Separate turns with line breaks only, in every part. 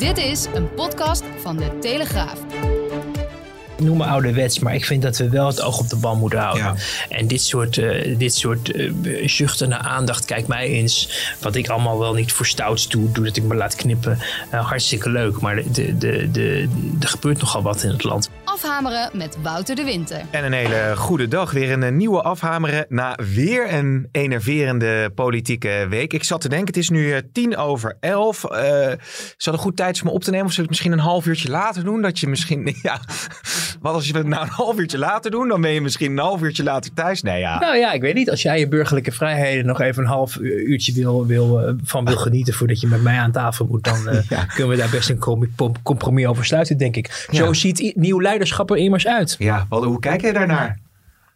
Dit is een podcast van de Telegraaf.
Ik noem me ouderwets, maar ik vind dat we wel het oog op de bal moeten houden.
Ja.
En dit soort, eh, dit soort eh, zuchten naar aandacht, kijk mij eens. Wat ik allemaal wel niet voor stouts doe, doordat ik me laat knippen. Eh, hartstikke leuk, maar de, de, de, de, er gebeurt nogal wat in het land.
Afhameren met Wouter de Winter.
En een hele goede dag. Weer een eh, nieuwe afhameren na weer een enerverende politieke week. Ik zat te denken, het is nu eh, tien over elf. Eh zal het goed tijd is om op te nemen? Of zullen we het misschien een half uurtje later doen? Dat je misschien, ja, wat als je het nou een half uurtje later doen? Dan ben je misschien een half uurtje later thuis. Nee, ja.
Nou ja, ik weet niet. Als jij je burgerlijke vrijheden nog even een half uurtje wil, wil, van wil genieten voordat je met mij aan tafel moet, dan eh,
Ja.
kunnen we daar best een com- com- compromis over sluiten, denk ik. Zo
Ja.
ziet nieuw leiderschap er immers uit.
Ja, wat, hoe kijk jij daarnaar?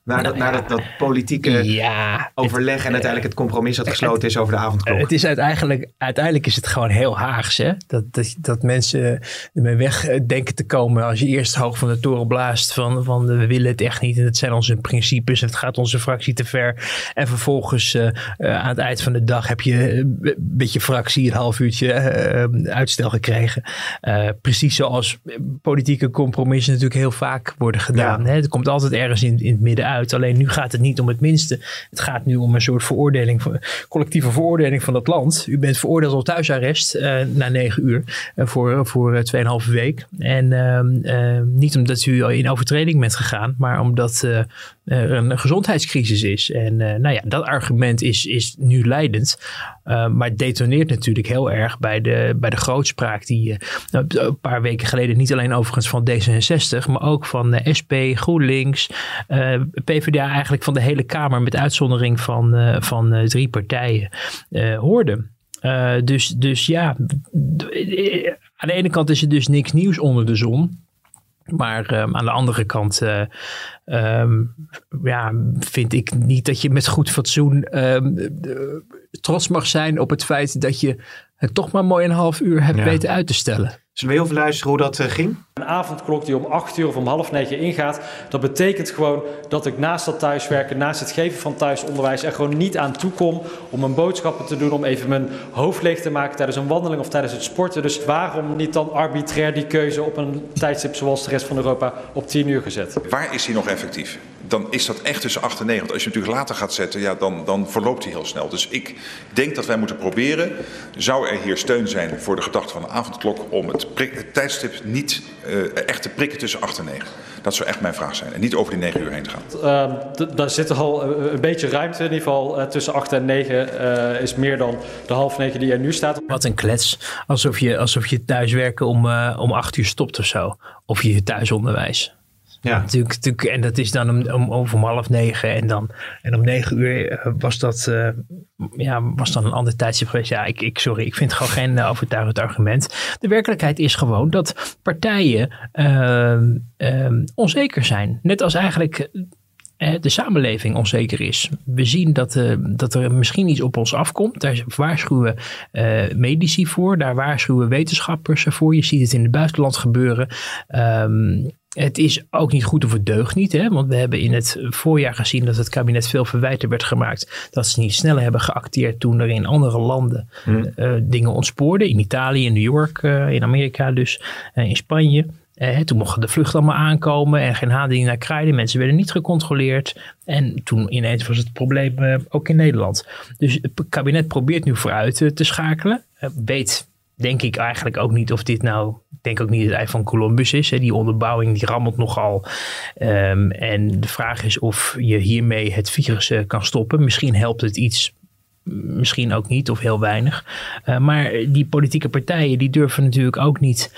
Naar, dat, naar dat, dat politieke
Ja,
overleg en uiteindelijk het compromis dat gesloten is over de avondklok.
Het is uiteindelijk, uiteindelijk is het gewoon heel Haags. Hè? Dat, dat, dat mensen ermee weg eh, denken te komen als je eerst hoog van de toren blaast van, van eh, we willen het echt niet en het zijn onze principes en het gaat onze fractie te ver. En vervolgens eh, aan het eind van de dag heb je een beetje fractie een half uurtje uitstel gekregen. Precies zoals politieke compromissen natuurlijk heel vaak worden gedaan.
Ja.
Hè? Het komt altijd ergens in, in het midden uit. Alleen nu gaat het niet om het minste. Het gaat nu om een soort veroordeling, collectieve veroordeling van het land. U bent veroordeeld tot thuisarrest eh, na negen uur eh, voor, voor eh, 2,5 week. En ehm, eh, niet omdat u in overtreding bent gegaan, maar omdat een gezondheidscrisis is. En eh, nou ja, dat argument is, is nu leidend. Eh, maar het detoneert natuurlijk heel erg bij de, bij de grootspraak die eh, nou, een paar weken geleden niet alleen overigens van D66, maar ook van de SP, GroenLinks, PvdA eigenlijk van de hele Kamer met uitzondering van, van drie partijen hoorde. Eh, dus, dus ja, aan de ene kant is er dus niks nieuws onder de zon. Maar ehm, aan de andere kant eh, ehm, ja, vind ik niet dat je met goed fatsoen ehm, de- trots mag zijn op het feit dat je het toch maar mooi een half uur hebt
Ja.
weten uit te stellen.
Zullen we heel veel luisteren hoe dat eh, ging?
Een avondklok die om 8 uur of om half negen ingaat, dat betekent gewoon dat ik naast dat thuiswerken, naast het geven van thuisonderwijs er gewoon niet aan toe kom om mijn boodschappen te doen, om even mijn hoofd leeg te maken tijdens een wandeling of tijdens het sporten. Dus waarom niet dan arbitrair die keuze op een tijdstip zoals de rest van Europa op 10 uur gezet?
Waar is hij nog effectief? Dan is dat echt tussen 8 en 9. Want als je hem natuurlijk later gaat zetten, ja, dan, dan verloopt hij heel snel. Dus ik denk dat wij moeten proberen. Zou er hier steun zijn voor de gedachte van de avondklok om het, het tijdstip niet eh, echt te prikken tussen 8 en 9? Dat zou echt mijn vraag zijn. En niet over die 9 uur heen te gaan.
Ehm, d- daar zit er al eh, een beetje ruimte. In ieder geval eh, tussen 8 en 9 eh, is meer dan de half 9 die er nu staat.
Wat een klets. Alsof je, alsof je thuiswerken om, eh, om acht uur stopt of zo. Of je thuisonderwijs.
Ja.
Natuurlijk, natuurlijk, en dat is dan om, om, om, half negen. En, dan, en om negen uur eh, was dat eh, ja, was dan een ander tijdstip geweest. Ja, ik, ik, sorry, ik vind gewoon geen eh, overtuigend argument. De werkelijkheid is gewoon dat partijen onzeker zijn. Net als eigenlijk de samenleving onzeker is. We zien dat, dat er misschien iets op ons afkomt. Daar waarschuwen medici voor, daar waarschuwen wetenschappers voor. Je ziet het in het buitenland gebeuren. Ehm, het is ook niet goed of het deugt niet. Hè? Want we hebben in het voorjaar gezien dat het kabinet veel verwijten werd gemaakt. Dat ze niet sneller hebben geacteerd toen er in andere landen eh, dingen ontspoorden. In Italië, in New York, eh, in Amerika dus, eh, in Spanje. Toen mochten de vluchten allemaal aankomen en geen haalding naar kraaien. Mensen werden niet gecontroleerd. En toen ineens was het probleem ook in Nederland. Dus het kabinet probeert nu vooruit te schakelen. Weet denk ik eigenlijk ook niet of dit nou... Denk ook niet het ei van Columbus is. Hè. Die onderbouwing die rammelt nogal. Ehm, en de vraag is of je hiermee het virus eh, kan stoppen. Misschien helpt het iets misschien ook niet of heel weinig. Uh, maar die politieke partijen die durven natuurlijk ook niet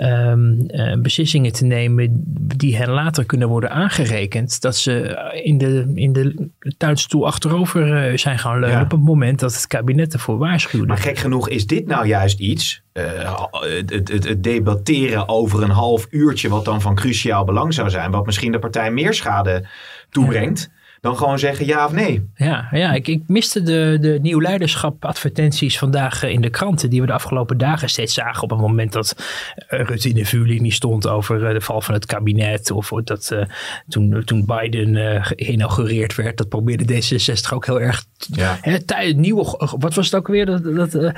um, uh, beslissingen te nemen die hen later kunnen worden aangerekend. Dat ze in de, in de tuinstoel achterover uh, zijn gaan leunen ja. op het moment dat het kabinet ervoor waarschuwde.
Maar gek genoeg is dit nou juist iets, het, het, het, debatteren over een half uurtje wat dan van cruciaal belang zou zijn, wat misschien de partij meer schade toebrengt. Ja. Dan gewoon zeggen ja of nee.
Ja, ja ik, ik miste de, de nieuw leiderschap advertenties vandaag in de kranten die we de afgelopen dagen steeds zagen op het moment dat Rutte in de vuurlinie stond over de val van het kabinet of dat toen, toen Biden geïnaugureerd werd, dat probeerde D66 ook heel erg ja. Hè, nieuwe, wat was het ook weer? Dat, dat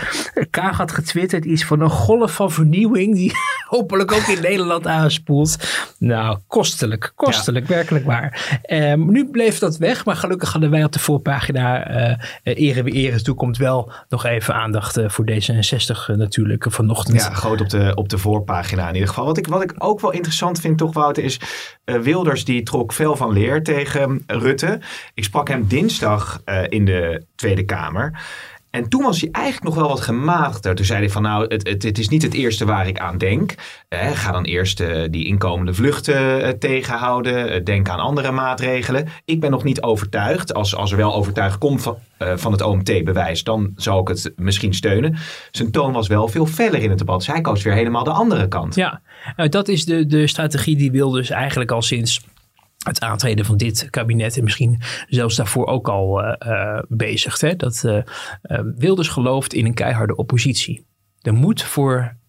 Kaag had getwitterd iets van een golf van vernieuwing die hopelijk ook in Nederland aanspoelt. Nou, kostelijk, kostelijk, werkelijk waar. Um, nu bleef dat weg, maar gelukkig hadden wij op de voorpagina uh, Ere wie Ere toekomt wel nog even aandacht uh, voor D66 natuurlijk vanochtend.
Ja, groot op de, op de voorpagina in ieder geval. Wat ik, wat ik ook wel interessant vind toch Wouter is Wilders die trok veel van leer tegen Rutte. Ik sprak hem dinsdag in de Tweede Kamer. En toen was hij eigenlijk nog wel wat gematigder. Toen zei hij van nou, het, het, het is niet het eerste waar ik aan denk. Eh, ga dan eerst uh, die inkomende vluchten uh, tegenhouden. denk aan andere maatregelen. Ik ben nog niet overtuigd. Als, als er wel overtuigd komt van, van het OMT-bewijs, dan zou ik het misschien steunen. Zijn toon was wel veel feller in het debat. Zij koos weer helemaal de andere kant.
Ja, dat is de, de strategie die Wilders eigenlijk al sinds het aantreden van dit kabinet en misschien zelfs daarvoor ook al uh, uh, bezigt. Hè? Dat uh, Wilders gelooft in een keiharde oppositie. Er moet voor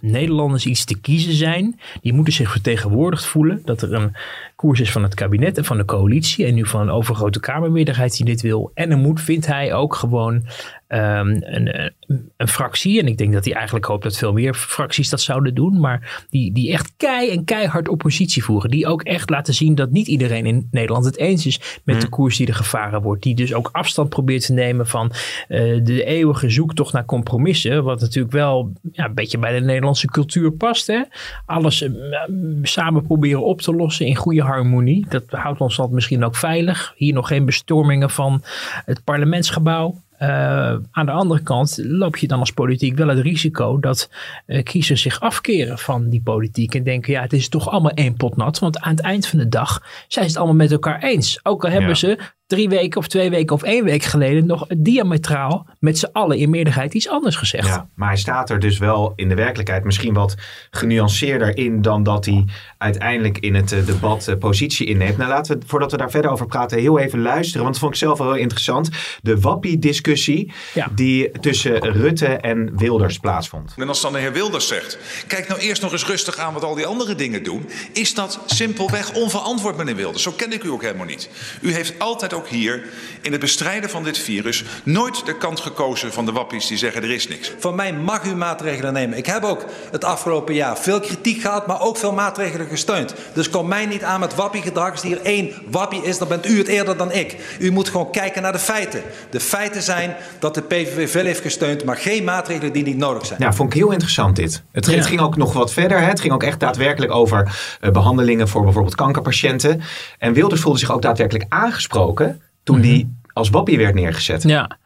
Nederlanders iets te kiezen zijn. Die moeten zich vertegenwoordigd voelen. Dat er een koers is van het kabinet en van de coalitie. En nu van een overgrote Kamermeerderheid die dit wil. En er moet, vindt hij, ook gewoon um, een, een, fractie. En ik denk dat hij eigenlijk hoopt dat veel meer fracties dat zouden doen. Maar die, die echt kei en keihard oppositie voeren. Die ook echt laten zien dat niet iedereen in Nederland het eens is met de hmm. koers die er gevaren wordt. Die dus ook afstand probeert te nemen van uh, de eeuwige zoektocht naar compromissen. Wat natuurlijk wel ja, een beetje bij de Nederlandse cultuur past. Hè? Alles uh, samen proberen op te lossen in goede harmonie. Dat houdt ons dan misschien ook veilig. Hier nog geen bestormingen van het parlementsgebouw. Uh, aan de andere kant loop je dan als politiek wel het risico dat uh, kiezers zich afkeren van die politiek en denken, ja, het is toch allemaal één pot nat. Want aan het eind van de dag zijn ze het allemaal met elkaar eens. Ook al hebben ze drie weken of twee weken of één week geleden nog diametraal met z'n allen in meerderheid iets anders gezegd. Ja,
maar hij staat er dus wel in de werkelijkheid misschien wat genuanceerder in dan dat hij uiteindelijk in het eh, debat uh, positie inneemt. Nou, laten we, voordat we daar verder over praten, heel even luisteren. Want dat vond ik zelf wel heel interessant. De wappie-discussie die tussen Rutte en Wilders plaatsvond.
En als dan de heer Wilders zegt, kijk nou eerst nog eens rustig aan wat al die andere dingen doen, is dat simpelweg onverantwoord, meneer Wilders. Zo ken ik u ook helemaal niet. U heeft altijd ook hier in het bestrijden van dit virus nooit de kant gekozen van de wappies die zeggen er is niks.
Van mij mag u maatregelen nemen. Ik heb ook het afgelopen jaar veel kritiek gehad, maar ook veel maatregelen gesteund. Dus kom mij niet aan met wappiegedrag. Als hier één wappie is, dan bent u het eerder dan ik. U moet gewoon kijken naar de feiten. De feiten zijn dat de PVV veel heeft gesteund, maar geen maatregelen die niet nodig zijn.
Ja, vond ik heel interessant dit. Het, ja. het ging ook nog wat verder. Hè? Het ging ook echt daadwerkelijk over uh, behandelingen voor bijvoorbeeld kankerpatiënten. En Wilders voelde zich ook daadwerkelijk aangesproken toen mm -hmm. die als wappie werd neergezet.
Ja.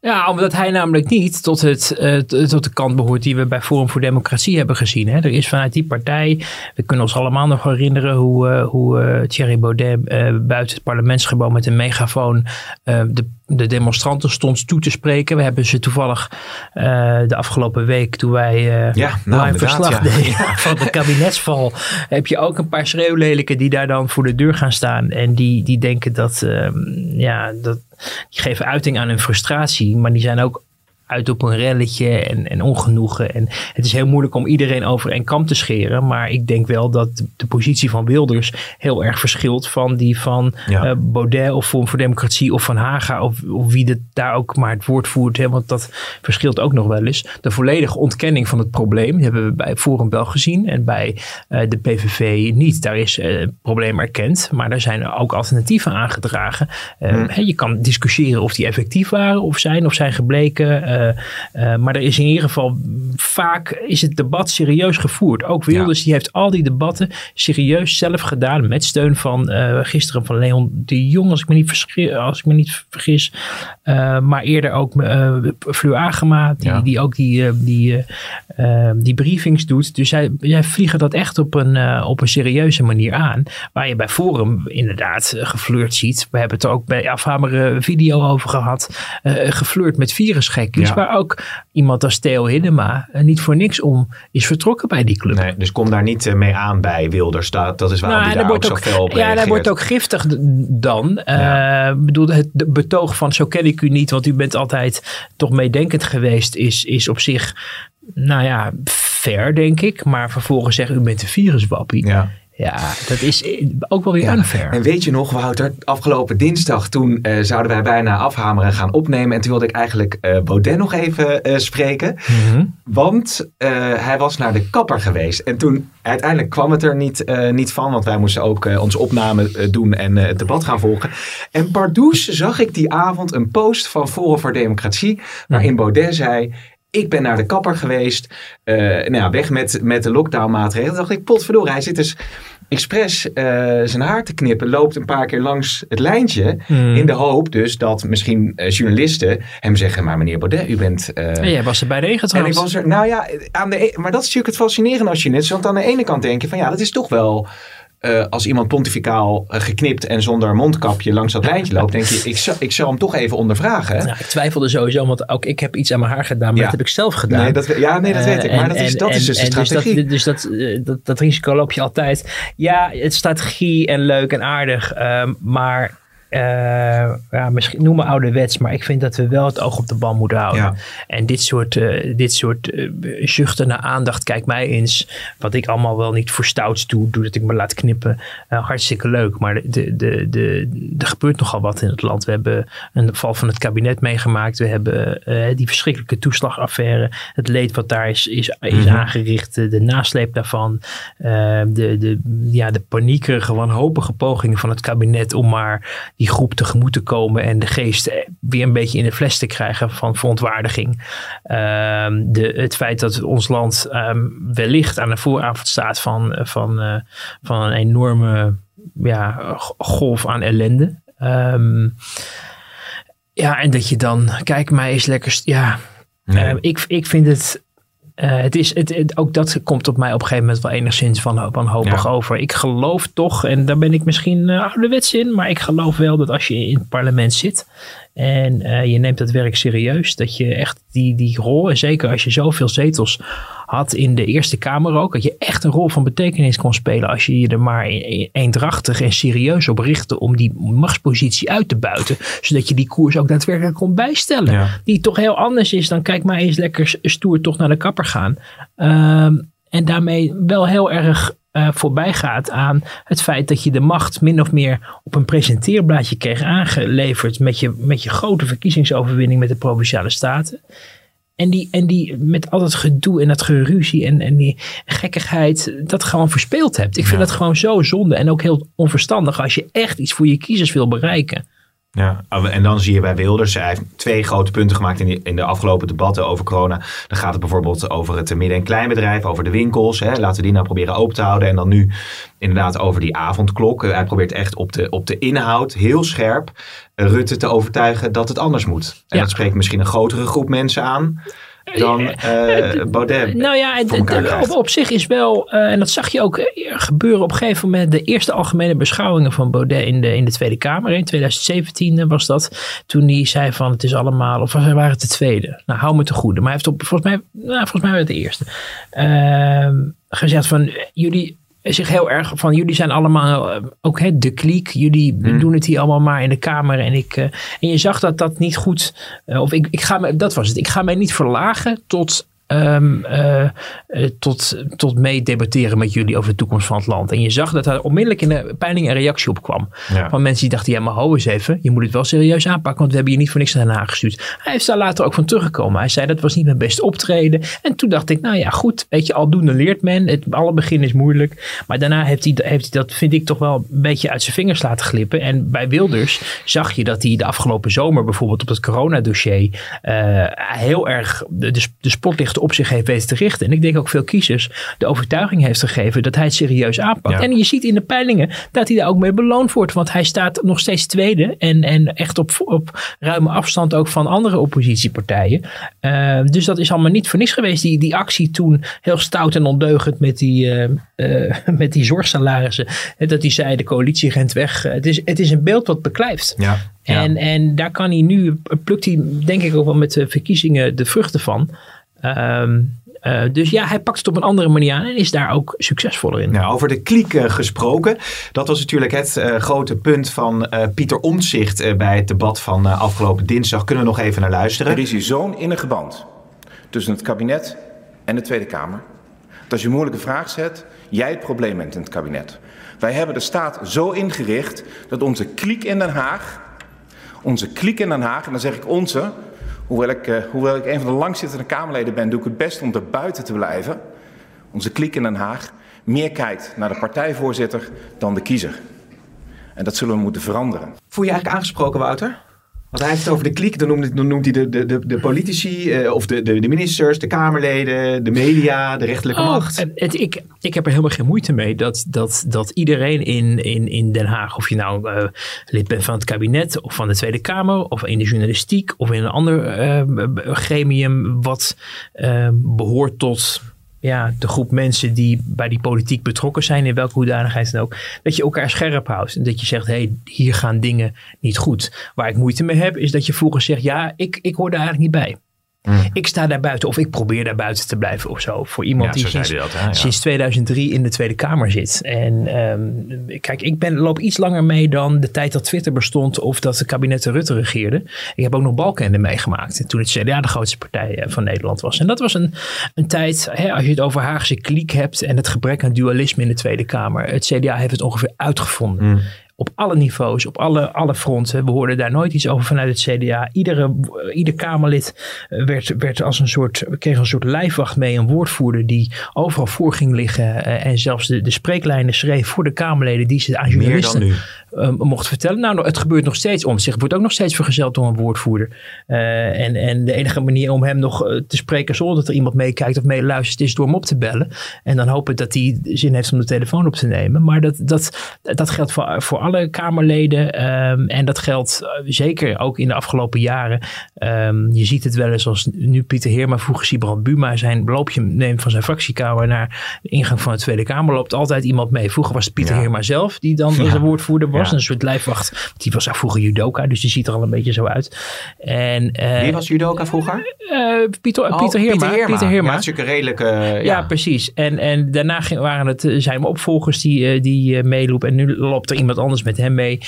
Ja, omdat hij namelijk niet tot, het, uh, tot de kant behoort die we bij Forum voor Democratie hebben gezien. Hè. Er is vanuit die partij, we kunnen ons allemaal nog herinneren hoe, uh, hoe uh, Thierry Baudet buiten het parlementsgebouw met een megafoon de, de demonstranten stond toe te spreken. We hebben ze toevallig de afgelopen week, toen wij
ja, nou,
een verslag ja. deden van de kabinetsval, heb je ook een paar schreeuwlelijken die daar dan voor de deur gaan staan. En die, die denken dat, ja, dat die geven uiting aan hun frustratie, maar die zijn ook uit op een relletje en, en ongenoegen. En het is heel moeilijk om iedereen over een kam te scheren. Maar ik denk wel dat de positie van Wilders heel erg verschilt van die van ja. uh, Baudet of Vorm voor Democratie of Van Haga. Of, of wie het daar ook maar het woord voert. Hè, want dat verschilt ook nog wel eens. De volledige ontkenning van het probleem die hebben we bij Forum wel gezien. En bij uh, de PVV niet. Daar is uh, het probleem erkend. Maar daar zijn ook alternatieven aangedragen. Hmm. Hè, je kan discussiëren of die effectief waren of zijn of zijn gebleken. Uh, uh, maar er is in ieder geval vaak is het debat serieus gevoerd. Ook Wilders ja. die heeft al die debatten serieus zelf gedaan. Met steun van uh, gisteren van Leon de Jong, als ik me niet, als ik me niet vergis. Uh, maar eerder ook Fleur Agema, die, ja. die ook die, die, die briefings doet. Dus zij, zij vliegen dat echt op een, op een serieuze manier aan. Waar je bij Forum inderdaad geflirt ziet. We hebben het er ook bij Afhamer video over gehad. geflirt met Ja. Maar ook iemand als Theo Hiddema eh, niet voor niks om is vertrokken bij die club.
Nee, dus kom daar niet eh, mee aan bij Wilders. Dat, dat is waarom
Nou,
hij daar ook zo fel op
Ja,
reageert.
wordt ook giftig dan.
Ja.
Eh, bedoel, het betoog van zo ken ik u niet, want u bent altijd toch meedenkend geweest, is, is op zich, nou ja, fair denk ik. Maar vervolgens zeggen u bent een viruswappie. Ja.
Ja.
dat is ook wel weer
Ja.
unfair.
En weet je nog, Wouter, afgelopen dinsdag toen eh, zouden wij bijna afhameren gaan opnemen. En toen wilde ik eigenlijk eh Baudet nog even eh, spreken.
Mhm.
Want hij was naar de kapper geweest. En toen uiteindelijk kwam het er niet, niet van. Want wij moesten ook onze opname doen en het debat gaan volgen. En pardoes zag ik die avond een post van Forum voor Democratie. Waarin Baudet zei... Ik ben naar de kapper geweest. eh, nou ja, weg met, met de lockdown maatregelen. Toen dacht ik, potverdorie, hij zit dus expres eh, zijn haar te knippen. Loopt een paar keer langs het lijntje.
Mhm.
In de hoop dus dat misschien eh, journalisten hem zeggen... Maar meneer Baudet, u bent...
En jij was er bij de
en ik was er, nou ja, aan de, e- maar dat is natuurlijk het fascinerende als journalist. Want aan de ene kant denk je van ja, dat is toch wel. Eh, als iemand pontificaal eh, geknipt en zonder mondkapje langs dat lijntje loopt, denk je, ik zou, ik zou hem toch even ondervragen.
Nou, ik twijfelde sowieso, want ook ik heb iets aan mijn haar gedaan, maar
Ja.
dat heb ik zelf gedaan.
Nee, dat, ja, nee, dat weet ik.
Eh,
Maar
en-
dat is,
en-
dat is dus de
en-
strategie.
Dus, dat, dus dat, eh, dat, dat risico loop je altijd. Ja, het strategie en leuk en aardig. ehm, maar eh, ja, misschien noem me ouderwets, maar ik vind dat we wel het oog op de bal moeten houden.
Ja.
En dit soort, eh, dit soort eh, zuchten naar aandacht, kijk mij eens. Wat ik allemaal wel niet voor stouts doe, doordat ik me laat knippen. Hartstikke leuk, maar de, de, de, er gebeurt nogal wat in het land. We hebben een val van het kabinet meegemaakt. We hebben die verschrikkelijke toeslagaffaire. Het leed wat daar is, is, is
Mhm.
aangericht. De nasleep daarvan. de, de, ja, de paniekerige, wanhopige pogingen van het kabinet om maar die groep tegemoet te komen en de geest eh, weer een beetje in de fles te krijgen van verontwaardiging. Ehm, de, het feit dat ons land ehm, wellicht aan de vooravond staat van, eh, van, eh, van een enorme ja, golf aan ellende. Ehm, ja, en dat je dan, kijk, mij is lekker. Ja,
Nee.
ik, ik vind het. Eh, het is, het, het- ook dat komt op mij op een gegeven moment wel enigszins van, wanhopig
Ja.
over. Ik geloof toch, en daar ben ik misschien uh, ouderwets in, maar ik geloof wel dat als je in het parlement zit en eh, je neemt dat werk serieus, dat je echt die, die rol, en zeker als je zoveel zetels had in de Eerste Kamer ook, dat je echt een rol van betekenis kon spelen als je je er maar e- e- eendrachtig en serieus op richtte om die machtspositie uit te buiten, zodat je die koers ook daadwerkelijk kon bijstellen.
Ja.
Die toch heel anders is dan, kijk maar eens lekker stoer toch naar de kapper gaan. Ehm, en daarmee wel heel erg eh, voorbij gaat aan het feit dat je de macht min of meer op een presenteerblaadje kreeg aangeleverd met je, met je grote verkiezingsoverwinning met de Provinciale Staten. En die, en die met al dat gedoe en dat geruzie en, en die gekkigheid, dat gewoon verspeeld hebt. Ik vind
Ja.
dat gewoon zo zonde en ook heel onverstandig als je echt iets voor je kiezers wil bereiken.
Ja, en dan zie je bij Wilders, hij heeft twee grote punten gemaakt in de, in de afgelopen debatten over corona. Dan gaat het bijvoorbeeld over het midden- en kleinbedrijf, over de winkels. Hè. Laten we die nou proberen open te houden. En dan nu inderdaad over die avondklok. Hij probeert echt op de, op de inhoud heel scherp Rutte te overtuigen dat het anders moet. En
Ja.
dat spreekt misschien een grotere groep mensen aan dan eh, Baudet.
Nou ja, op, op zich is wel, eh, en dat zag je ook eh, gebeuren op een gegeven moment, de eerste algemene beschouwingen van Baudet in de, in de Tweede Kamer. In 2017 was dat, toen hij zei van het is allemaal, of waren het de tweede? Nou, hou me te goede. Maar hij heeft op, volgens mij, nou, volgens mij was het de eerste, ehm, gezegd van jullie zich heel erg van jullie zijn allemaal eh, ook hè, de kliek. Jullie doen het hier allemaal maar in de kamer. En, ik, eh, en je zag dat dat niet goed. eh, of ik, ik ga me, dat was het. Ik ga mij niet verlagen tot. Ehm, eh, eh, tot, tot mee debatteren met jullie over de toekomst van het land. En je zag dat er onmiddellijk in de peiling een reactie op kwam.
Ja.
Van mensen die dachten, ja maar hou eens even. Je moet het wel serieus aanpakken, want we hebben je niet voor niks naar Den Haag gestuurd. Hij is daar later ook van teruggekomen. Hij zei, dat was niet mijn beste optreden. En toen dacht ik, nou ja goed, weet je, aldoende leert men. Het, alle begin is moeilijk. Maar daarna heeft hij, heeft hij dat, vind ik, toch wel een beetje uit zijn vingers laten glippen. En bij Wilders zag je dat hij de afgelopen zomer bijvoorbeeld op het coronadossier uh, heel erg de, de, de op zich heeft weten te richten. En ik denk ook veel kiezers de overtuiging heeft gegeven dat hij het serieus aanpakt. Ja. En je ziet in de peilingen dat hij daar ook mee beloond wordt. Want hij staat nog steeds tweede. En, en echt op, op ruime afstand ook van andere oppositiepartijen. Uh, dus dat is allemaal niet voor niks geweest. Die, die actie toen heel stout en ondeugend met die, uh, uh, met die zorgsalarissen. Dat hij zei de coalitie rent weg. Het is, het is een beeld wat beklijft.
Ja.
Ja. En, en daar kan hij nu, plukt hij denk ik ook wel met de verkiezingen de vruchten van. Um, Uh, dus ja, hij pakt het op een andere manier aan en is daar ook succesvoller in.
Nou, over de kliek uh, gesproken. Dat was natuurlijk het uh, grote punt van Pieter Omtzigt bij het debat van afgelopen dinsdag. Kunnen we nog even naar luisteren?
Er is hier zo'n innige band tussen het kabinet en de Tweede Kamer. Dat als je een moeilijke vraag zet, jij het probleem bent in het kabinet. Wij hebben de staat zo ingericht dat onze kliek in Den Haag, onze kliek in Den Haag, en dan zeg ik onze, hoewel ik, hoewel ik een van de langzittende Kamerleden ben, doe ik het best om er buiten te blijven. Onze kliek in Den Haag meer kijkt naar de partijvoorzitter dan de kiezer. En dat zullen we moeten veranderen.
Voel je eigenlijk aangesproken, Wouter? Want hij heeft het over de kliek, dan noemt, dan noemt hij de, de, de, de politici, uh, of de, de, de, ministers, de Kamerleden, de media, de rechterlijke
oh,
macht.
Het, ik, ik heb er helemaal geen moeite mee dat, dat, dat iedereen in, in, in Den Haag, of je nou uh, lid bent van het kabinet of van de Tweede Kamer, of in de journalistiek, of in een ander uh, gremium wat behoort tot ja, de groep mensen die bij die politiek betrokken zijn, in welke hoedanigheid dan ook, dat je elkaar scherp houdt. En dat je zegt, hé, hey, hier gaan dingen niet goed. Waar ik moeite mee heb, is dat je vroeger zegt, ja, ik, ik hoor daar eigenlijk niet bij. Mm. Ik sta daar buiten of ik probeer daar buiten te blijven of zo. Voor iemand die sinds, dat, ja. sinds, 2003 in de Tweede Kamer zit. En um, kijk, ik ben, loop iets langer mee dan de tijd dat Twitter bestond of dat de kabinetten Rutte regeerde. Ik heb ook nog Balkenende meegemaakt. Toen het CDA de grootste partij eh, van Nederland was. En dat was een, een tijd, hè, als je het over Haagse kliek hebt en het gebrek aan dualisme in de Tweede Kamer. Het CDA heeft het ongeveer uitgevonden. Mm op alle niveaus, op alle, alle fronten. We hoorden daar nooit iets over vanuit het CDA. Iedere, ieder Kamerlid eh, werd, werd als een soort, kreeg een soort lijfwacht mee, een woordvoerder die overal voor ging liggen. Eh, en zelfs de, de spreeklijnen schreef voor de Kamerleden die ze aan journalisten uh, mocht vertellen. Nou, het gebeurt nog steeds om zich. wordt ook nog steeds vergezeld door een woordvoerder. Uh, en, en de enige manier om hem nog te spreken zonder dat er iemand meekijkt of meeluistert is door hem op te bellen. En dan hopen dat hij zin heeft om de telefoon op te nemen. Maar dat, dat, dat geldt voor, voor alle Kamerleden. Um, en dat geldt eh, zeker ook in de afgelopen jaren. Um, je ziet het wel eens als nu Pieter Heerma vroeger Sibrand Buma zijn loopje neemt van zijn fractiekamer naar de ingang van de Tweede Kamer. Loopt altijd iemand mee. Vroeger was het Pieter ja. Heerma zelf die dan ja. zijn woordvoerder was. Ja. Een soort lijfwacht. Die was vroeger judoka, dus die ziet er al een beetje zo uit. En,
uh, Wie was judoka vroeger?
Uh, Pieter, oh, Pieter Heerma.
Pieter Heerma.
Pieter Heerma.
Ja, natuurlijk redelijk. Uh,
ja. precies. En, en daarna waren het zijn opvolgers die, die meelopen. En nu loopt er iemand anders met hem mee.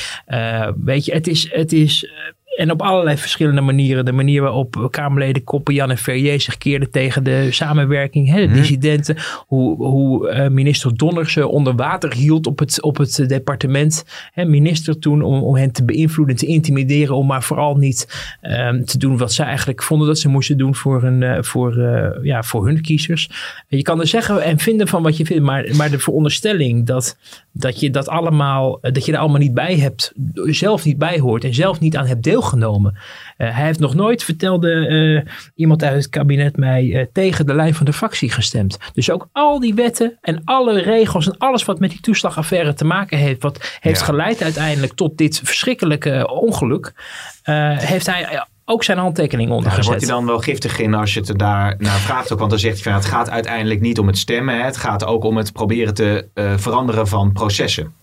Weet je, het is, het is en op allerlei verschillende manieren. De manier waarop Kamerleden Koppen, Jan en Ferrier zich keerden tegen de samenwerking, hè, de mm. dissidenten. Hoe, hoe uh, minister Donner ze onder water hield op het, op het departement. Hè, minister toen om, om hen te beïnvloeden, te intimideren. Om maar vooral niet um, te doen wat ze eigenlijk vonden dat ze moesten doen voor, een, uh, voor, uh, ja, voor hun kiezers. Je kan er zeggen en vinden van wat je vindt. Maar, maar de veronderstelling dat, dat je dat allemaal, dat je er allemaal niet bij hebt, zelf niet bij hoort en zelf niet aan hebt deelgenomen genomen. Uh, hij heeft nog nooit, vertelde uh, iemand uit het kabinet mij, uh, tegen de lijn van de fractie gestemd. Dus ook al die wetten en alle regels en alles wat met die toeslagaffaire te maken heeft, wat heeft ja. geleid uiteindelijk tot dit verschrikkelijke ongeluk, heeft hij ook zijn handtekening onder
ja, Daar wordt hij dan wel giftig in als je het daar naar vraagt ook. Want dan zegt hij van het gaat uiteindelijk niet om het stemmen. Het gaat ook om het proberen te veranderen van processen.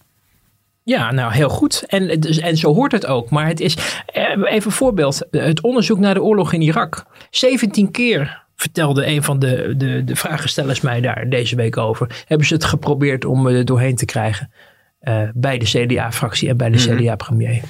Ja, nou heel goed. En, dus, en zo hoort het ook. Maar het is, eh, even een voorbeeld. Het onderzoek naar de oorlog in Irak. 17 keer vertelde een van de, de, de vragenstellers mij daar deze week over. Hebben ze het geprobeerd om er doorheen te krijgen. Uh, bij de CDA-fractie en bij de mm-hmm. CDA-premier.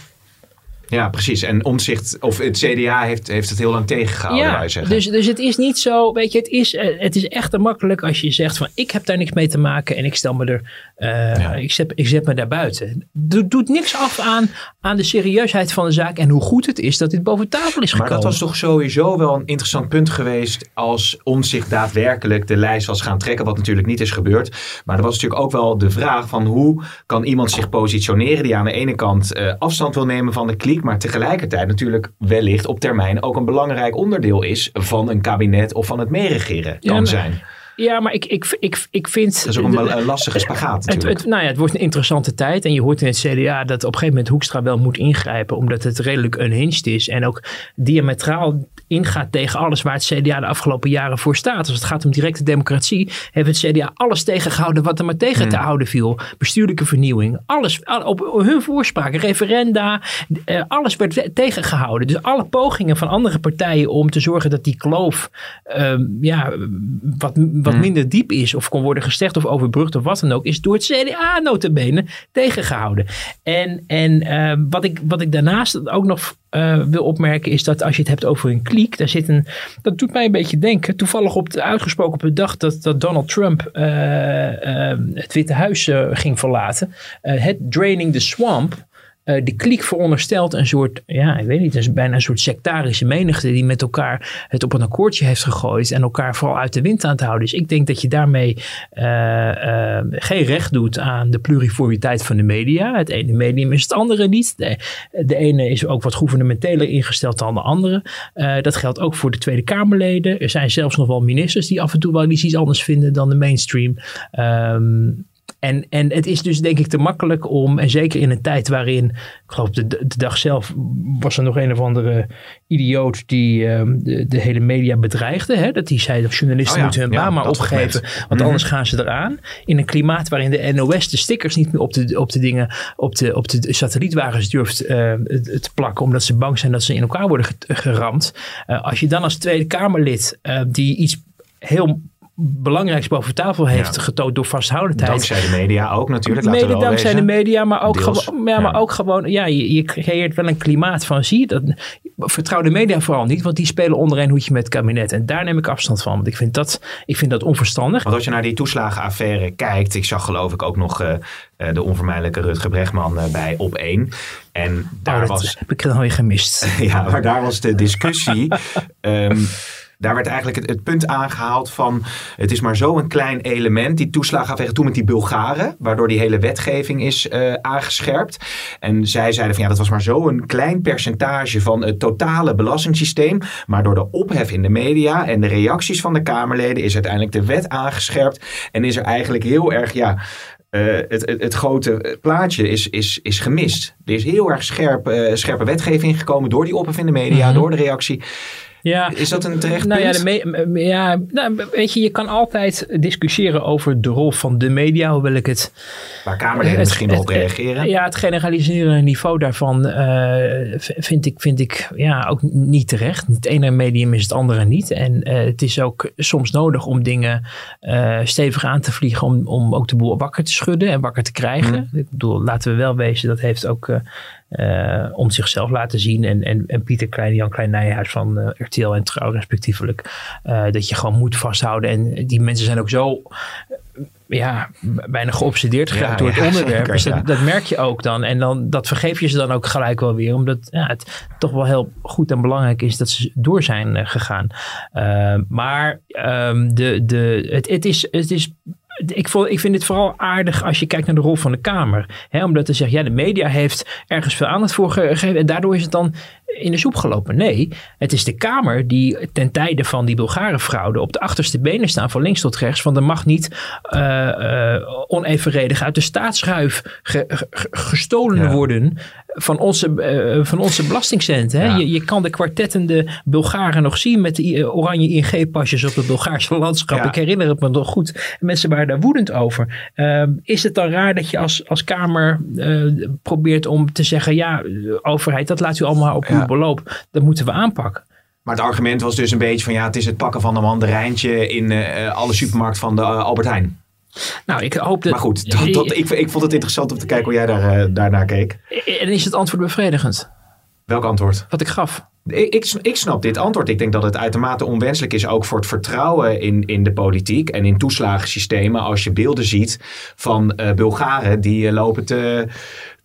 Ja, precies. En omzicht, of het CDA heeft, heeft het heel lang tegengehouden, ja, wij zeggen.
Dus, dus het is niet zo, weet je, het is, eh, het is echt te makkelijk als je zegt van ik heb daar niks mee te maken en ik stel me er, uh, ja. ik, zet, ik zet me daar buiten. Het doet niks af aan, aan de serieusheid van de zaak en hoe goed het is dat dit boven tafel is gekomen.
Maar dat was toch sowieso wel een interessant punt geweest als omzicht daadwerkelijk de lijst was gaan trekken, wat natuurlijk niet is gebeurd. Maar er was natuurlijk ook wel de vraag van hoe kan iemand zich positioneren die aan de ene kant uh, afstand wil nemen van de kliek maar tegelijkertijd natuurlijk wellicht op termijn ook een belangrijk onderdeel is van een kabinet of van het meeregeren kan ja, zijn.
Ja, maar ik, ik, ik, ik vind...
Dat is ook een, lastige spagaat
het, het, nou ja, het wordt een interessante tijd. En je hoort in het CDA dat op een gegeven moment Hoekstra wel moet ingrijpen. Omdat het redelijk unhinged is. En ook diametraal ingaat tegen alles waar het CDA de afgelopen jaren voor staat. Als het gaat om directe democratie, heeft het CDA alles tegengehouden wat er maar tegen te houden viel. Bestuurlijke vernieuwing, alles op hun voorspraak, referenda, eh, alles werd tegengehouden. Dus alle pogingen van andere partijen om te zorgen dat die kloof ehm, ja, wat, wat minder diep is of kon worden gestecht of overbrugd of wat dan ook, is door het CDA notabene tegengehouden. En, en ehm, wat, ik, wat ik daarnaast ook nog uh, wil opmerken is dat als je het hebt over een kliek, daar zit een, dat doet mij een beetje denken. Toevallig op de, uitgesproken op de dag dat, dat Donald Trump uh, uh, het Witte Huis ging verlaten. het Draining the Swamp uh, de kliek veronderstelt een soort, ja, ik weet niet, is bijna een soort sectarische menigte die met elkaar het op een akkoordje heeft gegooid en elkaar vooral uit de wind aan het houden. Dus ik denk dat je daarmee uh, uh, geen recht doet aan de pluriformiteit van de media. Het ene medium is het andere niet. De, ene is ook wat gouvernementeler ingesteld dan de andere. dat geldt ook voor de Tweede Kamerleden. Er zijn zelfs nog wel ministers die af en toe wel iets anders vinden dan de mainstream. Um, en, en het is dus denk ik te makkelijk om, en zeker in een tijd waarin, ik geloof de, de dag zelf was er nog een of andere idioot die um, de, de, hele media bedreigde. Hè? Dat die zei dat journalisten oh moeten hun baan maar opgeven, want mhm. anders gaan ze eraan. In een klimaat waarin de NOS de stickers niet meer op de, op de dingen, op de, op de satellietwagens durft uh, te plakken, omdat ze bang zijn dat ze in elkaar worden geramd. Uh, als je dan als Tweede Kamerlid uh, die iets heel belangrijkste boven tafel heeft getoond door vasthoudendheid.
Dankzij de media ook natuurlijk.
Mede dankzij de media, maar ook, gewoon, ja, maar ook gewoon, ja, je, je, creëert wel een klimaat van, zie je dat, vertrouw de media vooral niet, want die spelen onder een hoedje met het kabinet. En daar neem ik afstand van, want ik vind dat, ik vind dat onverstandig.
Want als je naar die toeslagenaffaire kijkt, ik zag geloof ik ook nog uh, de onvermijdelijke Rutger Bregman uh, bij op één. En daar oh, was.
Heb ik dan alweer gemist.
ja, maar daar was de discussie. um, Daar werd eigenlijk het, het, punt aangehaald van het is maar zo'n klein element. Die toeslagenaffaire toen met die Bulgaren, waardoor die hele wetgeving is uh, aangescherpt. En zij zeiden van ja, dat was maar zo'n klein percentage van het totale belastingssysteem. Maar door de ophef in de media en de reacties van de Kamerleden is uiteindelijk de wet aangescherpt. En is er eigenlijk heel erg, ja, uh, het, het, het, grote plaatje is, is, is gemist. Er is heel erg scherp, uh, scherpe wetgeving gekomen door die ophef in de media, mm -hmm. door de reactie. Ja, is dat een terecht
nou Ja, de ja nou, weet je, je kan altijd discussiëren over de rol van de media, hoewel ik het...
Waar Kamerleden misschien wel op reageren.
Ja, het generaliseren niveau daarvan uh, vind, ik, vind ik ja, ook niet terecht. Het ene medium is het andere niet. En uh, het is ook soms nodig om dingen uh, stevig aan te vliegen om, om ook de boel wakker te schudden en wakker te krijgen. Mm. Ik bedoel, laten we wel wezen, dat heeft ook uh, om zichzelf laten zien. En, en, en Pieter Klein, Jan Klein Nijhuis van uh, RTL en Trouw respectievelijk. Uh, dat je gewoon moet vasthouden. En die mensen zijn ook zo ja, bijna geobsedeerd geraakt ja, door het ja, onderwerp. Zeker, dus dat, dat, merk je ook dan. En dan, dat vergeef je ze dan ook gelijk wel weer. Omdat ja, het toch wel heel goed en belangrijk is dat ze door zijn gegaan. maar um, de, de, het, het, is, het is ik, ik vind dit vooral aardig als je kijkt naar de rol van de Kamer. Omdat te zeggen, ja, de media heeft ergens veel aandacht voor gegeven. En daardoor is het dan in de soep gelopen. Nee, het is de Kamer die ten tijde van die Bulgare-fraude op de achterste benen staan van links tot rechts. Want er mag niet uh, uh, onevenredig uit de staatsschuif ge, gestolen ja. worden van onze, uh, van onze belastingcenten. Ja. Je, je kan de kwartettende Bulgaren nog zien met de oranje ING-pasjes op het Bulgaarse landschap. Ja. Ik herinner het me nog goed. Mensen waren daar woedend over. Ehm, is het dan raar dat je als, als Kamer probeert om te zeggen, ja, overheid, dat laat u allemaal op uw beloop. Dat moeten we aanpakken.
Maar het argument was dus een beetje van ja, het is het pakken van een mandarijntje in uh, alle supermarkt van de uh, Albert Heijn.
Nou, ik hoop dat...
Maar goed, dat, dat, ik, ik vond het interessant om te kijken hoe jij daar, uh, daarnaar keek.
En is het antwoord bevredigend?
Welk antwoord?
Wat ik gaf.
Ik, ik, ik, snap dit antwoord. Ik denk dat het uitermate onwenselijk is ook voor het vertrouwen in, in de politiek en in toeslagensystemen. Als je beelden ziet van uh, Bulgaren die uh, lopen te,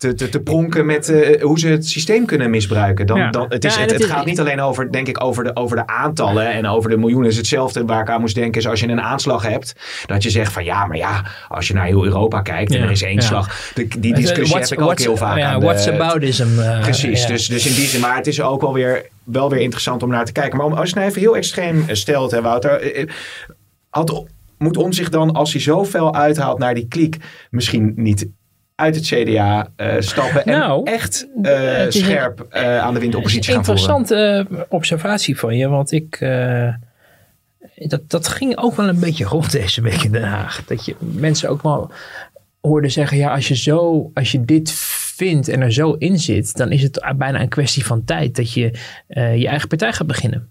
te, te, te pronken met uh, hoe ze het systeem kunnen misbruiken. Dan, ja. dan, het, is, ja, het, gaat niet alleen over, denk ik, over de, over de aantallen en over de miljoenen. Het is hetzelfde waar ik aan moest denken is als je een aanslag hebt. Dat je zegt van ja, maar ja, als je naar heel Europa kijkt en er is één slag. De, die discussie heb ik ook heel vaak
ja,
aan
What's aboutism. Uh,
precies, dus, dus in die zin. Maar het is ook wel weer, wel weer interessant om naar te kijken. Maar als je nou even heel extreem stelt, hè, Wouter. Had, moet om zich dan, als hij zo fel uithaalt naar die kliek, misschien niet uit het CDA eh, stappen en
Nou,
echt eh,
een-
scherp eh, aan de wind oppositie gaan voeren.
Interessante eh, observatie van je, want ik. eh, dat, dat ging ook wel een beetje rond deze week in Den Haag. Dat je mensen ook wel hoorden zeggen: ja, als je, zo, als je dit vindt en er zo in zit, dan is het bijna een kwestie van tijd dat je eh, je eigen partij gaat beginnen.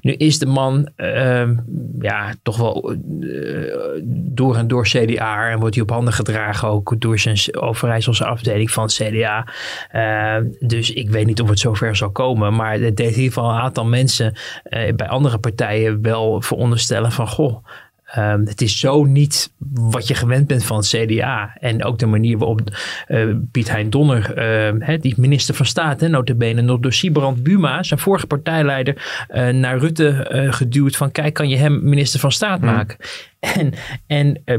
Nu is de man ehm, ja, toch wel eh, door en door CDA en wordt hij op handen gedragen ook door zijn Overijsselse afdeling van CDA. Eh, dus ik weet niet of het zover zal komen, maar het deed in ieder geval een aantal mensen eh, bij andere partijen wel veronderstellen van goh. Ehm, het is zo niet wat je gewend bent van het CDA. En ook de manier waarop eh, Piet Hein Donner, eh, hè, die minister van Staat, hè, notabene, nog door Sibrand Buma, zijn vorige partijleider, eh, naar Rutte eh, geduwd van kijk, kan je hem minister van Staat maken? En, en eh,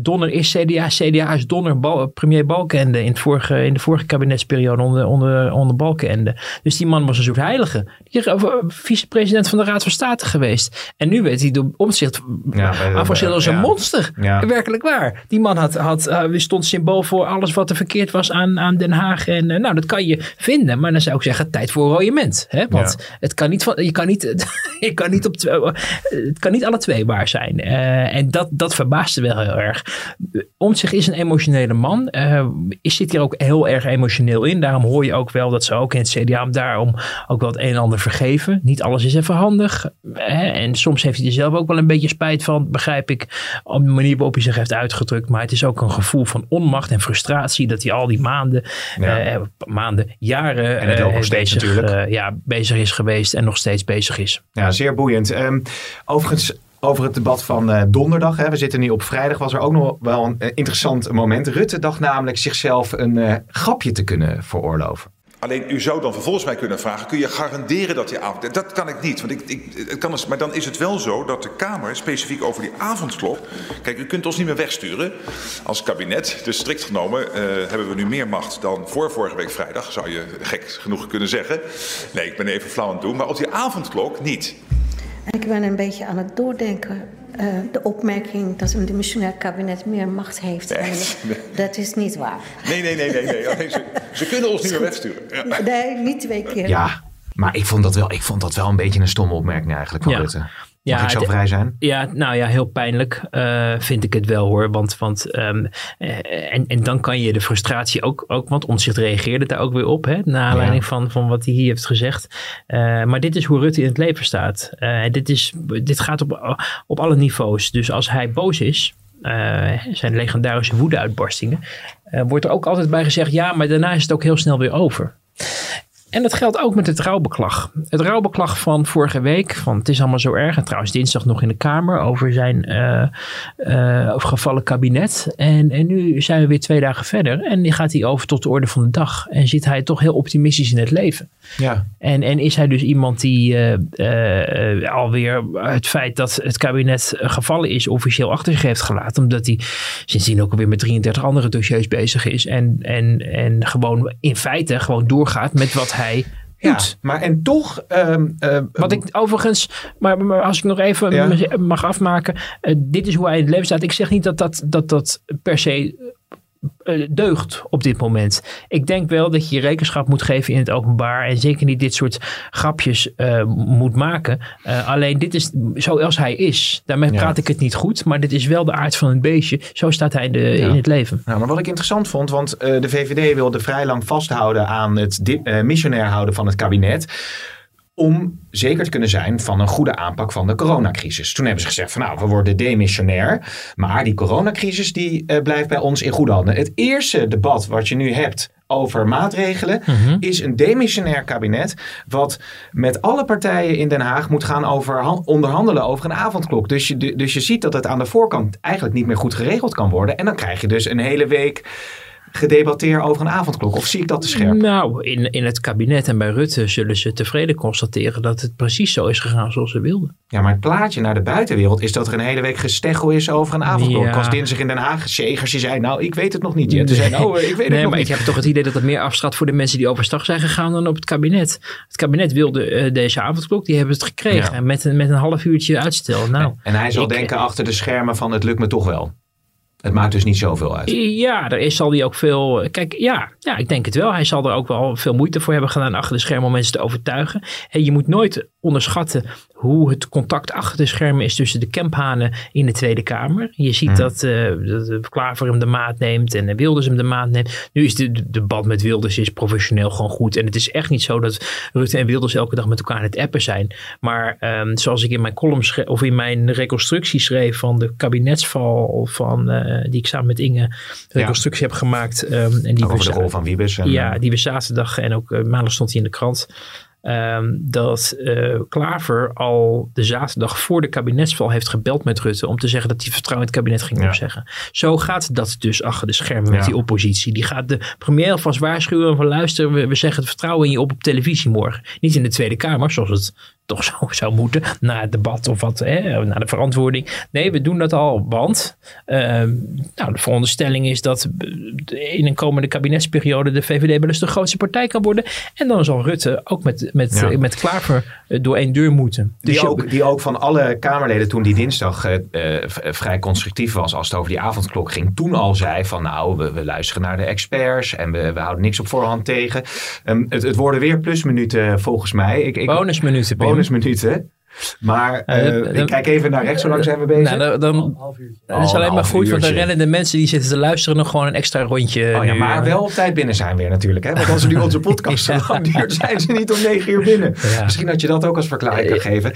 Donner is CDA, CDA is Donner, Bal- premier Balkenende in, het vorige, in de vorige kabinetsperiode onder, onder, onder Balkenende. Dus die man was een soort heilige. Die is over- vicepresident van de Raad van State geweest. En nu werd hij door omzicht
Ja,
afgesteld als een
ja.
monster.
Ja.
Werkelijk waar. Die man had, had, eh, stond symbool voor alles wat er verkeerd was aan, aan Den Haag. En eh, nou, dat kan je vinden. Maar dan zou ik zeggen, tijd voor een royement. Hè? Want het kan niet van, je kan niet, je kan niet op twee, het kan niet alle twee waar zijn. En dat, dat verbaasde wel heel erg. Omtzigt is een emotionele man. Eh, is zit hier ook heel erg emotioneel in. Daarom hoor je ook wel dat ze ook in het CDA daarom ook wel het een en ander vergeven. Niet alles is even handig. Hè? En soms heeft hij er zelf ook wel een beetje spijt van, begrijp ik. Op de manier waarop hij zich heeft uitgedrukt. Maar het is ook een gevoel van onmacht en frustratie. Dat hij al die maanden,
Ja.
eh, maanden, jaren
En het loopt
eh,
nog steeds
bezig,
natuurlijk.
ja, bezig is geweest. En nog steeds bezig is.
Ja, zeer boeiend. Ehm, overigens, over het debat van eh, donderdag. Hè, we zitten nu op vrijdag. Was er ook nog wel een eh, interessant moment. Rutte dacht namelijk zichzelf een eh, grapje te kunnen veroorloven.
Alleen u zou dan vervolgens mij kunnen vragen: kun je garanderen dat die avond. Dat kan ik niet. Want ik, ik, het kan, maar dan is het wel zo dat de Kamer specifiek over die avondklok. Kijk, u kunt ons niet meer wegsturen als kabinet. Dus strikt genomen hebben we nu meer macht dan voor vorige week vrijdag. Zou je gek genoeg kunnen zeggen. Nee, ik ben even flauw aan het doen. Maar op die avondklok niet.
En ik ben een beetje aan het doordenken. eh, de opmerking dat een dimissionair kabinet meer macht heeft.
Nee,
eigenlijk,
nee.
Dat is niet waar.
Nee, nee, nee, nee. nee. Alleen ze, ze kunnen ons niet meer wegsturen. Ja.
Nee, niet twee keer.
Ja, maar ik vond dat wel, ik vond dat wel een beetje een stomme opmerking eigenlijk van
Ja.
Rutte. Mag
Ja,
ik zo
het-
vrij zijn?
Ja, nou ja, heel pijnlijk eh, vind ik het wel hoor. Want, want ehm, eh, en, en dan kan je de frustratie ook, ook want Omtzigt reageerde daar ook weer op. Hè, naar aanleiding van, van wat hij hier heeft gezegd. Eh, maar dit is hoe Rutte in het leven staat. Dit, is, dit gaat op, op alle niveaus. Dus als hij boos is, zijn legendarische woedeuitbarstingen, wordt er ook altijd bij gezegd, ja, maar daarna is het ook heel snel weer over. En dat geldt ook met het rouwbeklag. Het rouwbeklag van vorige week, van het is allemaal zo erg. En trouwens dinsdag nog in de Kamer over zijn eh eh, overgevallen kabinet. En, en nu zijn we weer twee dagen verder. En die gaat hij over tot de orde van de dag. En zit hij toch heel optimistisch in het leven.
Ja.
En, en is hij dus iemand die eh, alweer het feit dat het kabinet gevallen is officieel achter zich heeft gelaten. Omdat hij sindsdien ook alweer met 33 andere dossiers bezig is. En, en, en gewoon in feite gewoon doorgaat met wat hij
Ja, maar en toch... ehm, eh,
Wat ik overigens, maar, maar als ik nog even
Ja.
mag afmaken. eh, dit is hoe hij in het leven staat. Ik zeg niet dat dat, dat, dat per se deugt op dit moment. Ik denk wel dat je je rekenschap moet geven in het openbaar. En zeker niet dit soort grapjes eh, moet maken. Eh, alleen dit is zoals hij is. Daarmee
Ja.
praat ik het niet goed. Maar dit is wel de aard van een beestje. Zo staat hij in, de,
Ja.
in het leven.
Nou, maar wat ik interessant vond, want eh, de VVD wilde vrij lang vasthouden aan het eh, missionair houden van het kabinet. Om zeker te kunnen zijn van een goede aanpak van de coronacrisis. Toen hebben ze gezegd van nou, we worden demissionair. Maar die coronacrisis die eh, blijft bij ons in goede handen. Het eerste debat wat je nu hebt over maatregelen is een demissionair kabinet. Wat met alle partijen in Den Haag moet gaan over, onderhandelen over een avondklok. Dus je, dus je ziet dat het aan de voorkant eigenlijk niet meer goed geregeld kan worden. En dan krijg je dus een hele week gedebatteerd over een avondklok. Of zie ik dat te scherp?
Nou, in, in het kabinet en bij Rutte zullen ze tevreden constateren dat het precies zo is gegaan zoals ze wilden.
Ja, maar het plaatje naar de buitenwereld is dat er een hele week gesteggel is over een avondklok.
Ja.
Ik was dinsdag in Den Haag. Segers die zei, nou, ik weet het nog niet. Toen zei, nou, ik weet het
nee,
nog
maar
niet.
ik heb toch het idee dat het meer afstraat voor de mensen die overstag zijn gegaan dan op het kabinet. Het kabinet wilde eh, deze avondklok, die hebben het gekregen.
Ja.
En met, een- met een half uurtje uitstel. Nou,
En hij zal
ik-
denken achter de schermen van het lukt me toch wel. Het maakt dus niet zoveel uit.
Ja, daar is, zal hij ook veel. Kijk, ja, ja, ik denk het wel. Hij zal er ook wel veel moeite voor hebben gedaan achter de schermen om mensen te overtuigen. En je moet nooit onderschatten hoe het contact achter de schermen is tussen de Kemphanen in de Tweede Kamer. Je ziet
Hmm.
dat, eh dat Klaver hem de maat neemt en Wilders hem de maat neemt. Nu is de, de, de band met Wilders is professioneel gewoon goed. En het is echt niet zo dat Rutte en Wilders elke dag met elkaar aan het appen zijn. Maar ehm, zoals ik in mijn column schreef, of in mijn reconstructie schreef van de kabinetsval van, eh, die ik samen met Inge reconstructie heb gemaakt. ehm, en die
over
we-
de rol van Wiebes. En,
ja,
eh,
die we zaterdag en ook maandag stond hij in de krant. Ehm, dat eh, Klaver al de zaterdag voor de kabinetsval heeft gebeld met Rutte om te zeggen dat hij vertrouwen in het kabinet ging
Ja.
opzeggen. Zo gaat dat dus achter de schermen met die oppositie. Die gaat de premier alvast waarschuwen van luister, we, we zeggen het vertrouwen in je op op televisie morgen. Niet in de Tweede Kamer, zoals het toch zo zou moeten, na het debat of wat, hè, na de verantwoording. Nee, we doen dat al, want ehm, nou, de veronderstelling is dat eh, in een komende kabinetsperiode de VVD wel eens de grootste partij kan worden. En dan zal Rutte ook met, met,
Ja.
eh, met Klaver eh, door één deur moeten. Dus
Die
je-
ook, die ook van alle Kamerleden toen die dinsdag eh, eh, vrij constructief was als het over die avondklok ging. Toen al zei van nou, we, we luisteren naar de experts en we, we houden niks op voorhand tegen. Ehm, het, het worden weer plusminuten volgens mij. Ik, ik,
bonusminuten. Pim.
bonusminuten. Maar
Eh,
eh,
dan-
ik kijk even naar rechts, zo lang zijn we bezig.
Nou, dan, dan, dat is alleen
een
maar goed, want dan rennen de mensen die zitten te luisteren nog gewoon een extra rondje.
Oh ja,
nu,
maar
eh.
wel op tijd binnen zijn weer natuurlijk. Hè? Want als er nu onze podcast zo lang duurt, zijn ze niet om negen uur binnen.
Ja.
Misschien dat je dat ook als verklaring kan geven.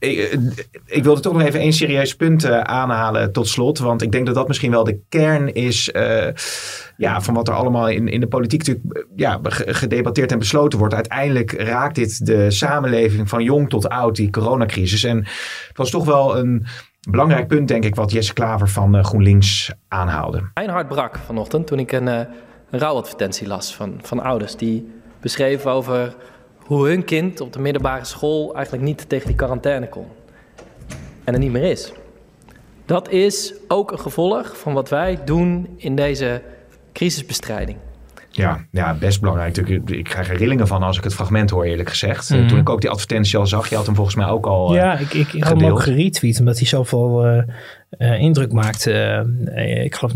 Ik, eh, ik wilde toch nog even één serieus punt eh, aanhalen tot slot. Want ik denk dat dat misschien wel de kern is eh, ja, van wat er allemaal in, in de politiek natuurlijk ja, ge- gedebatteerd en besloten wordt. Uiteindelijk raakt dit de samenleving van jong tot oud, die coronacrisis. En het was toch wel een belangrijk punt, denk ik, wat Jesse Klaver van GroenLinks aanhaalde.
Mijn hart brak vanochtend toen ik een, een rouwadvertentie las van, van ouders die beschreven over hoe hun kind op de middelbare school eigenlijk niet tegen die quarantaine kon. En er niet meer is. Dat is ook een gevolg van wat wij doen in deze crisisbestrijding.
Ja, ja, best belangrijk. natuurlijk. Ik krijg er rillingen van als ik het fragment hoor, eerlijk gezegd. Eh,
Mhm.
Toen ik ook die advertentie al zag, je had hem volgens mij ook al. eh,
Ja, ik, ik, ik had hem ook geretweet, omdat hij zoveel eh, eh, indruk maakte. Eh, ik geloof,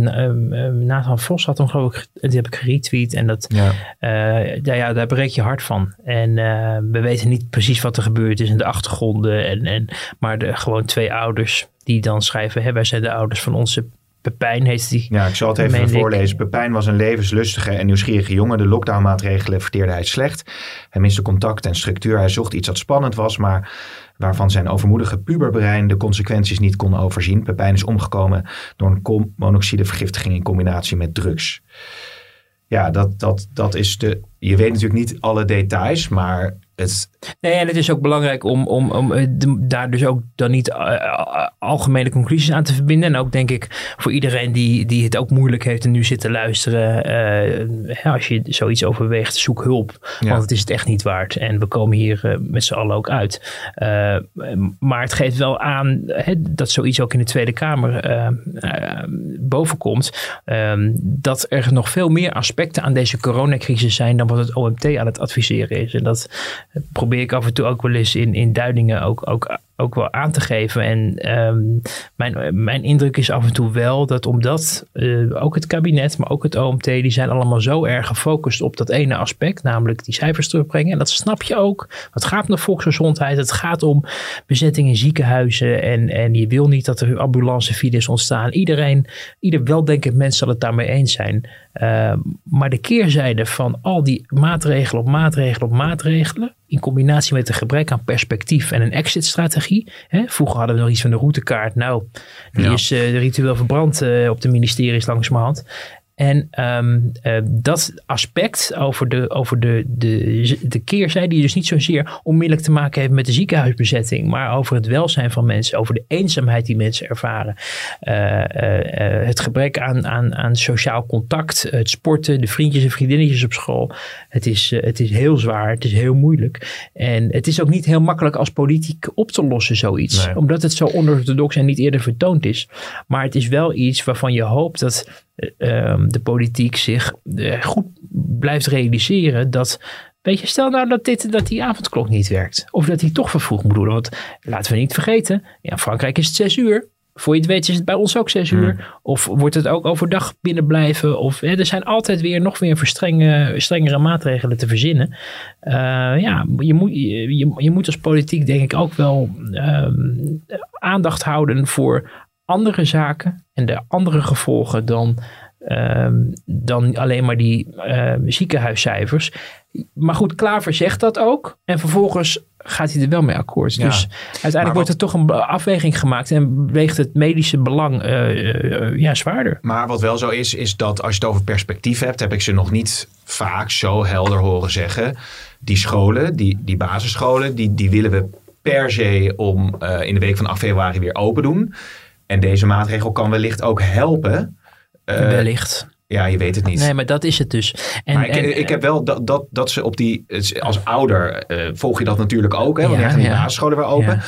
Nathan Vos had hem geloof ik, die heb ik geretweet. En dat,
Ja.
eh, ja, ja, daar breek je hart van. En eh, we weten niet precies wat er gebeurd is in de achtergronden. En, en, maar de, gewoon twee ouders die dan schrijven, hè, wij zijn de ouders van onze Pepijn, heet die.
Ja, ik zal het even voorlezen. Pepijn was een levenslustige en nieuwsgierige jongen. De lockdownmaatregelen verteerde hij slecht. Hij miste contact en structuur. Hij zocht iets dat spannend was, maar waarvan zijn overmoedige puberbrein de consequenties niet kon overzien. Pepijn is omgekomen door een monoxidevergiftiging in combinatie met drugs. Ja, dat, dat, dat is de. Je weet natuurlijk niet alle details, maar het,
Nee, en het is ook belangrijk om, om, om eh, de- daar dus ook dan niet eh, eh, algemene conclusies aan te verbinden. En ook denk ik voor iedereen die, die het ook moeilijk heeft en nu zit te luisteren. als je zoiets overweegt, zoek hulp.
Ja.
Want het is het echt niet waard. En we komen hier met z'n allen ook uit. Maar het geeft wel aan hè, dat zoiets ook in de Tweede Kamer bovenkomt. ehm, dat er nog veel meer aspecten aan deze coronacrisis zijn dan wat het OMT aan het adviseren is. En dat probeer ik af en toe ook wel eens in, in duidingen ook, ook, ook wel aan te geven. En ehm, mijn, mijn indruk is af en toe wel dat omdat eh, ook het kabinet, maar ook het OMT, die zijn allemaal zo erg gefocust op dat ene aspect, namelijk die cijfers terugbrengen. En dat snap je ook. Het gaat om de volksgezondheid, het gaat om bezetting in ziekenhuizen. En, en je wil niet dat er ambulancefiles ontstaan. Iedereen, ieder weldenkend mens zal het daarmee eens zijn. Uh, maar de keerzijde van al die maatregelen op maatregelen op maatregelen, in combinatie met een gebrek aan perspectief en een exit-strategie. Vroeger hadden we nog iets van de routekaart. Nou, die
Ja.
is uh, ritueel verbrand uh, op de ministeries langzamerhand. En um, uh, dat aspect over, de, over de, de, de keerzijde, die dus niet zozeer onmiddellijk te maken heeft met de ziekenhuisbezetting, maar over het welzijn van mensen, over de eenzaamheid die mensen ervaren, uh, het gebrek aan, aan, aan sociaal contact, het sporten, de vriendjes en vriendinnetjes op school. Het is, het is heel zwaar, het is heel moeilijk. En het is ook niet heel makkelijk als politiek op te lossen, zoiets, nee. omdat het zo onorthodox en niet eerder vertoond is. Maar het is wel iets waarvan je hoopt dat de politiek zich uh, goed blijft realiseren dat. Weet je, stel nou dat, dit, dat die avondklok niet werkt. Of dat hij toch vervroegd moet doen. Want laten we niet vergeten, ja, Frankrijk is het zes uur. voor je het weet is het bij ons ook zes uur.
Hmm.
Of wordt het ook overdag binnen blijven. Of hè, er zijn altijd weer nog weer verstrenge, strengere maatregelen te verzinnen. Eh, ja, je moet, je, je- je moet als politiek denk ik ook wel ehm, aandacht houden voor andere zaken. En de andere gevolgen dan, ehm, dan alleen maar die ehm, ziekenhuiscijfers. Maar goed, Klaver zegt dat ook. En vervolgens gaat hij er wel mee akkoord.
Ja.
Dus uiteindelijk wordt er toch een afweging gemaakt. En weegt het medische belang eh, eh, ja, zwaarder.
Maar wat wel zo is, is dat als je het over perspectief hebt, heb ik ze nog niet vaak zo helder horen zeggen. Die scholen, die, die basisscholen, die, die willen we per se om eh, in de week van 8 februari weer open doen. En deze maatregel kan wellicht ook helpen. Eh,
Wellicht.
Ja, je weet het niet.
Nee, maar dat is het dus. En,
maar ik,
en-
ik heb wel dat, dat, dat ze op die. Als ouder eh, volg je dat natuurlijk ook. Hè, want
Ja,
gaan die
ja.
basisscholen weer open.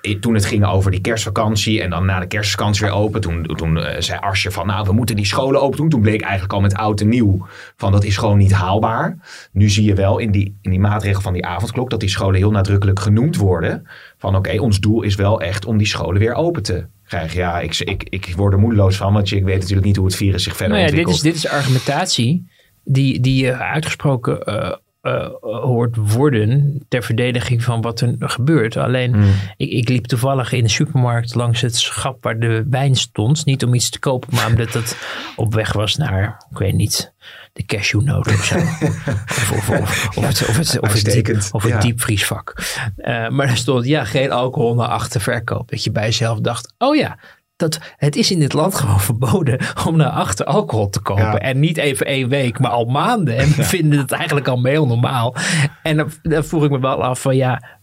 Ja.
Toen het ging over die kerstvakantie en dan na de kerstvakantie weer open. Toen, toen eh, zei Arsje van nou we moeten die scholen open doen. Toen bleek eigenlijk al met oud en nieuw van dat is gewoon niet haalbaar. Nu zie je wel in die, in die maatregel van die avondklok dat die scholen heel nadrukkelijk genoemd worden. Van oké ons doel is wel echt om die scholen weer open te krijgen. Ja ik, ik, ik word er moedeloos van want ik weet natuurlijk niet hoe het virus zich verder
nou ja, dit
ontwikkelt.
is, dit is argumentatie die, die je uitgesproken eh, eh, hoort worden ter verdediging van wat er gebeurt. Alleen,
Hmm.
ik, ik liep toevallig in de supermarkt langs het schap waar de wijn stond. Niet om iets te kopen, maar omdat het op weg was naar, ik weet niet, de cashewnoot of zo. of, of, of, of het, of het, of het, diep, of het
ja.
diepvriesvak. Eh, maar er stond, ja, geen alcohol naar achter verkoop. Dat je bij jezelf dacht, oh ja, dat, het is in dit land gewoon verboden om naar achter alcohol te kopen.
Ja.
En niet even één week, maar al maanden. En we vinden het eigenlijk al heel normaal. En dan, dan vroeg ik me wel af van ja,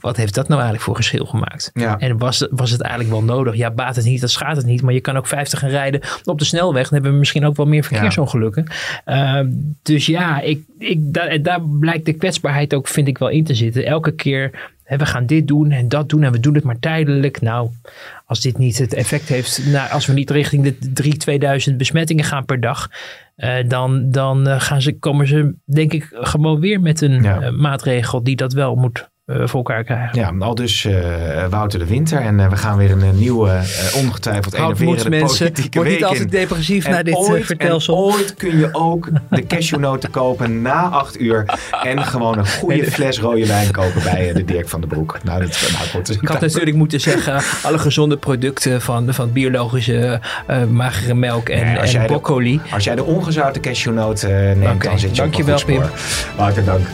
wat heeft dat nou eigenlijk voor verschil gemaakt?
Ja.
En was, was het eigenlijk wel nodig? Ja, baat het niet, dat schaadt het niet. Maar je kan ook 50 gaan rijden op de snelweg. Dan hebben we misschien ook wel meer verkeersongelukken. Ehm, dus ja, ik, ik, daar, daar blijkt de kwetsbaarheid ook, vind ik, wel in te zitten. Elke keer, hè, we gaan dit doen en dat doen en we doen het maar tijdelijk. Nou, als dit niet het effect heeft, nou, als we niet richting de 3 2000 besmettingen gaan per dag, eh, dan, dan eh, gaan ze, komen ze denk ik gewoon weer met een
Ja.
eh, maatregel die dat wel moet voor elkaar krijgen.
Ja, al dus eh, Wouter de Winter. En eh, we gaan weer een eh, nieuwe, eh, ongetwijfeld enerverende
mensen.
politieke
Word niet
week
altijd
in.
depressief
En
na dit eh,
ooit,
vertelsel.
Ooit kun je ook de cashewnoten kopen na acht uur. En gewoon een goede fles rode wijn kopen bij eh, de Dirk van den Broek. Nou, dat, nou goed.
Ik had natuurlijk moeten zeggen, alle gezonde producten van, van biologische eh, magere melk en,
Nee, als
en
de-
broccoli.
Als jij de ongezouten cashewnoot eh, neemt, dan zit je
dankjewel,
op een goed spoor. Wouter, dank.